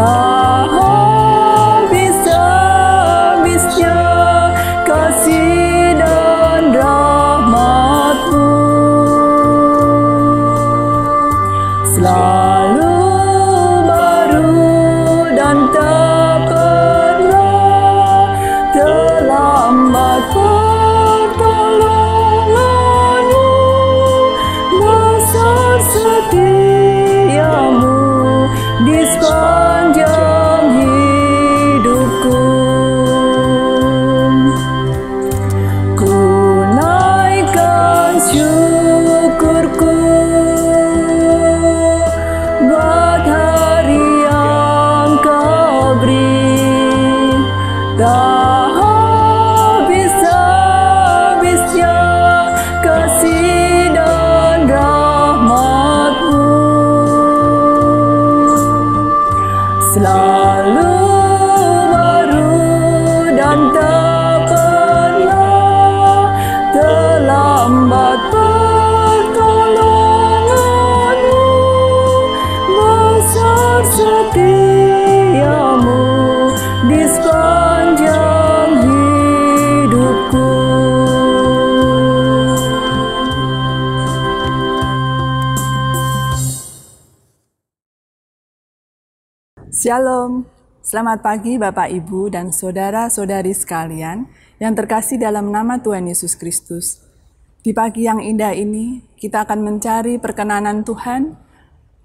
Tak habis-habisnya kasih dan rahmatmu. Selalu baru dan tak pernah terlambat pertolonganmu. Besar setiamu setiamu Shalom, selamat pagi Bapak Ibu dan saudara-saudari sekalian yang terkasih dalam nama Tuhan Yesus Kristus. Di pagi yang indah ini, kita akan mencari perkenanan Tuhan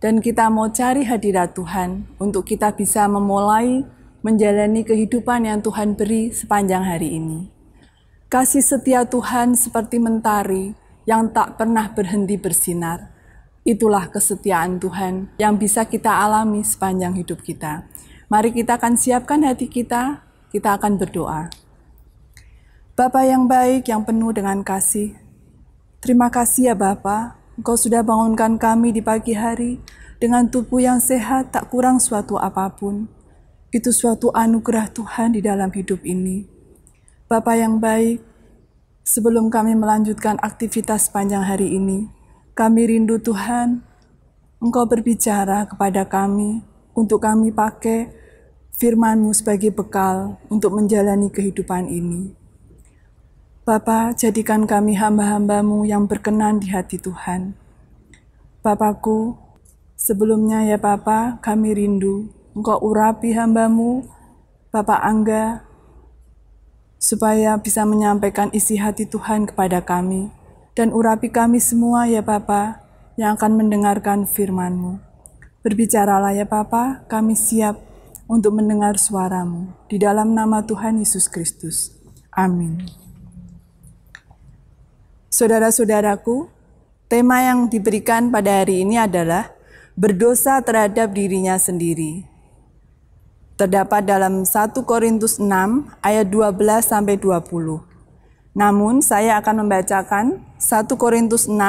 dan kita mau cari hadirat Tuhan untuk kita bisa memulai menjalani kehidupan yang Tuhan beri sepanjang hari ini. Kasih setia Tuhan seperti mentari yang tak pernah berhenti bersinar. Itulah kesetiaan Tuhan yang bisa kita alami sepanjang hidup kita. Mari kita akan siapkan hati kita, kita akan berdoa. Bapa yang baik, yang penuh dengan kasih, terima kasih ya Bapa, Engkau sudah bangunkan kami di pagi hari dengan tubuh yang sehat, tak kurang suatu apa pun. Itu suatu anugerah Tuhan di dalam hidup ini. Bapa yang baik, sebelum kami melanjutkan aktivitas panjang hari ini, kami rindu Tuhan, Engkau berbicara kepada kami untuk kami pakai firman-Mu sebagai bekal untuk menjalani kehidupan ini. Bapa, jadikan kami hamba-hambamu yang berkenan di hati Tuhan. Bapakku, sebelumnya ya Bapa, kami rindu Engkau urapi hambamu, Bapak Angga, supaya bisa menyampaikan isi hati Tuhan kepada kami. Dan urapi kami semua ya Bapa yang akan mendengarkan firman-Mu. Berbicaralah ya Bapa, kami siap untuk mendengar suaramu. Di dalam nama Tuhan Yesus Kristus. Amin. Saudara-saudaraku, tema yang diberikan pada hari ini adalah berdosa terhadap dirinya sendiri. Terdapat dalam 1 Korintus 6 ayat 12 sampai 20. Namun saya akan membacakan 1 Korintus 6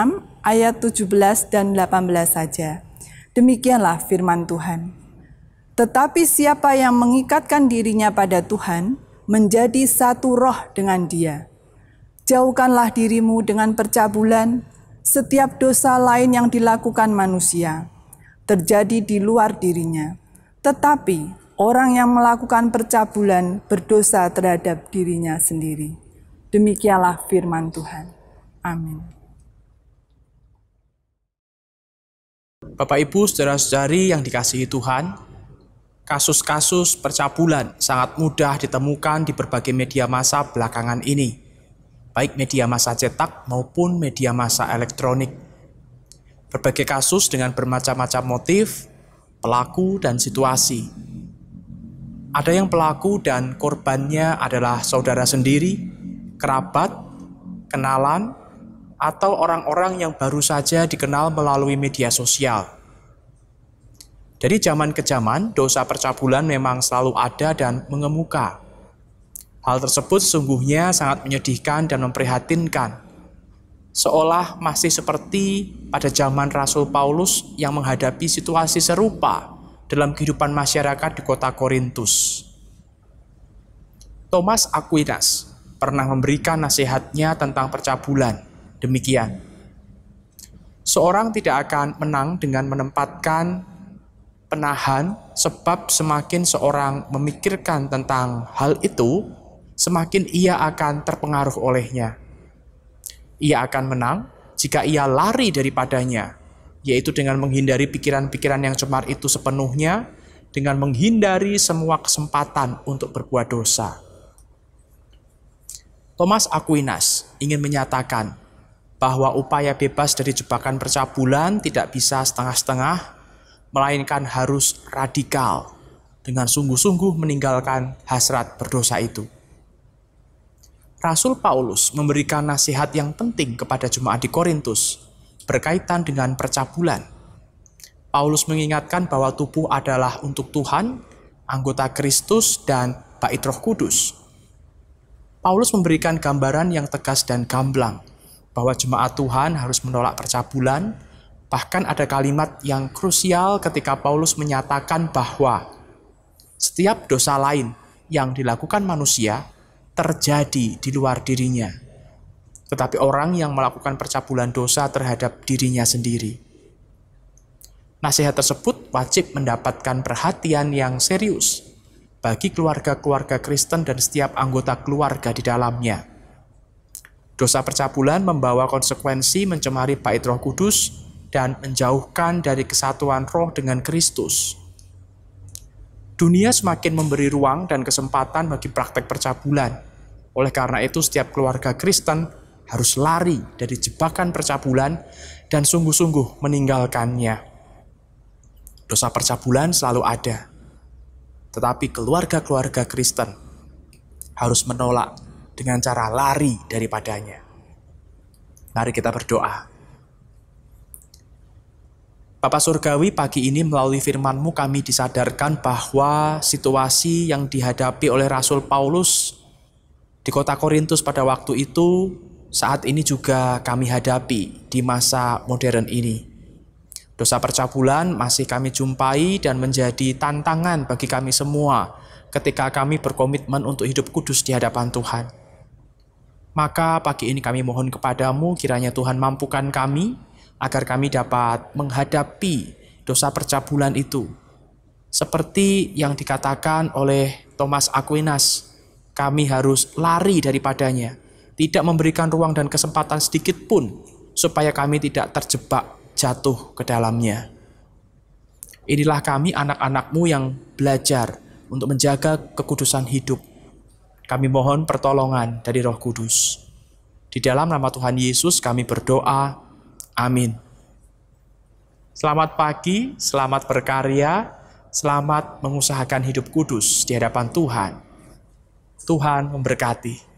ayat 17 dan 18 saja. Demikianlah firman Tuhan. Tetapi siapa yang mengikatkan dirinya pada Tuhan menjadi satu roh dengan Dia. Jauhkanlah dirimu dengan percabulan setiap dosa lain yang dilakukan manusia terjadi di luar dirinya. Tetapi orang yang melakukan percabulan berdosa terhadap dirinya sendiri. Demikianlah firman Tuhan. Amin. Bapak Ibu, saudara-saudari yang dikasihi Tuhan, kasus-kasus percabulan sangat mudah ditemukan di berbagai media massa belakangan ini, baik media massa cetak maupun media massa elektronik. Berbagai kasus dengan bermacam-macam motif, pelaku, dan situasi. Ada yang pelaku dan korbannya adalah saudara sendiri, kerabat, kenalan, atau orang-orang yang baru saja dikenal melalui media sosial. Dari zaman ke zaman, dosa percabulan memang selalu ada dan mengemuka. Hal tersebut sesungguhnya sangat menyedihkan dan memprihatinkan. Seolah masih seperti pada zaman Rasul Paulus yang menghadapi situasi serupa dalam kehidupan masyarakat di kota Korintus. Thomas Aquinas pernah memberikan nasihatnya tentang percabulan demikian. Seorang tidak akan menang dengan menempatkan penahan, sebab semakin seorang memikirkan tentang hal itu, semakin ia akan terpengaruh olehnya. Ia akan menang jika ia lari daripadanya, yaitu dengan menghindari pikiran-pikiran yang cemar itu sepenuhnya, dengan menghindari semua kesempatan untuk berbuat dosa. Thomas Aquinas ingin menyatakan bahwa upaya bebas dari jebakan percabulan tidak bisa setengah-setengah, melainkan harus radikal dengan sungguh-sungguh meninggalkan hasrat berdosa itu. Rasul Paulus memberikan nasihat yang penting kepada jemaat di Korintus berkaitan dengan percabulan. Paulus mengingatkan bahwa tubuh adalah untuk Tuhan, anggota Kristus, dan bait roh kudus. Paulus memberikan gambaran yang tegas dan gamblang bahwa jemaat Tuhan harus menolak percabulan Bahkan ada kalimat yang krusial ketika Paulus menyatakan bahwa setiap dosa lain yang dilakukan manusia terjadi di luar dirinya. Tetapi orang yang melakukan percabulan dosa terhadap dirinya sendiri. Nasihat tersebut wajib mendapatkan perhatian yang serius bagi keluarga-keluarga Kristen dan setiap anggota keluarga di dalamnya. Dosa percabulan membawa konsekuensi mencemari bait Roh Kudus dan menjauhkan dari kesatuan roh dengan Kristus. Dunia semakin memberi ruang dan kesempatan bagi praktek percabulan. Oleh karena itu, setiap keluarga Kristen harus lari dari jebakan percabulan dan sungguh-sungguh meninggalkannya. Dosa percabulan selalu ada, tetapi keluarga-keluarga Kristen harus menolak dengan cara lari daripadanya. Mari kita berdoa. Bapak Surgawi, pagi ini melalui firman-Mu kami disadarkan bahwa situasi yang dihadapi oleh Rasul Paulus di kota Korintus pada waktu itu saat ini juga kami hadapi di masa modern ini. Dosa percabulan masih kami jumpai dan menjadi tantangan bagi kami semua ketika kami berkomitmen untuk hidup kudus di hadapan Tuhan. Maka pagi ini kami mohon kepadamu kiranya Tuhan mampukan kami agar kami dapat menghadapi dosa percabulan itu. Seperti yang dikatakan oleh Thomas Aquinas, kami harus lari daripadanya, tidak memberikan ruang dan kesempatan sedikit pun supaya kami tidak terjebak jatuh ke dalamnya. Inilah kami anak-anakmu yang belajar untuk menjaga kekudusan hidup. Kami mohon pertolongan dari roh kudus. Di dalam nama Tuhan Yesus kami berdoa, Amin. Selamat pagi, selamat berkarya, selamat mengusahakan hidup kudus di hadapan Tuhan. Tuhan memberkati.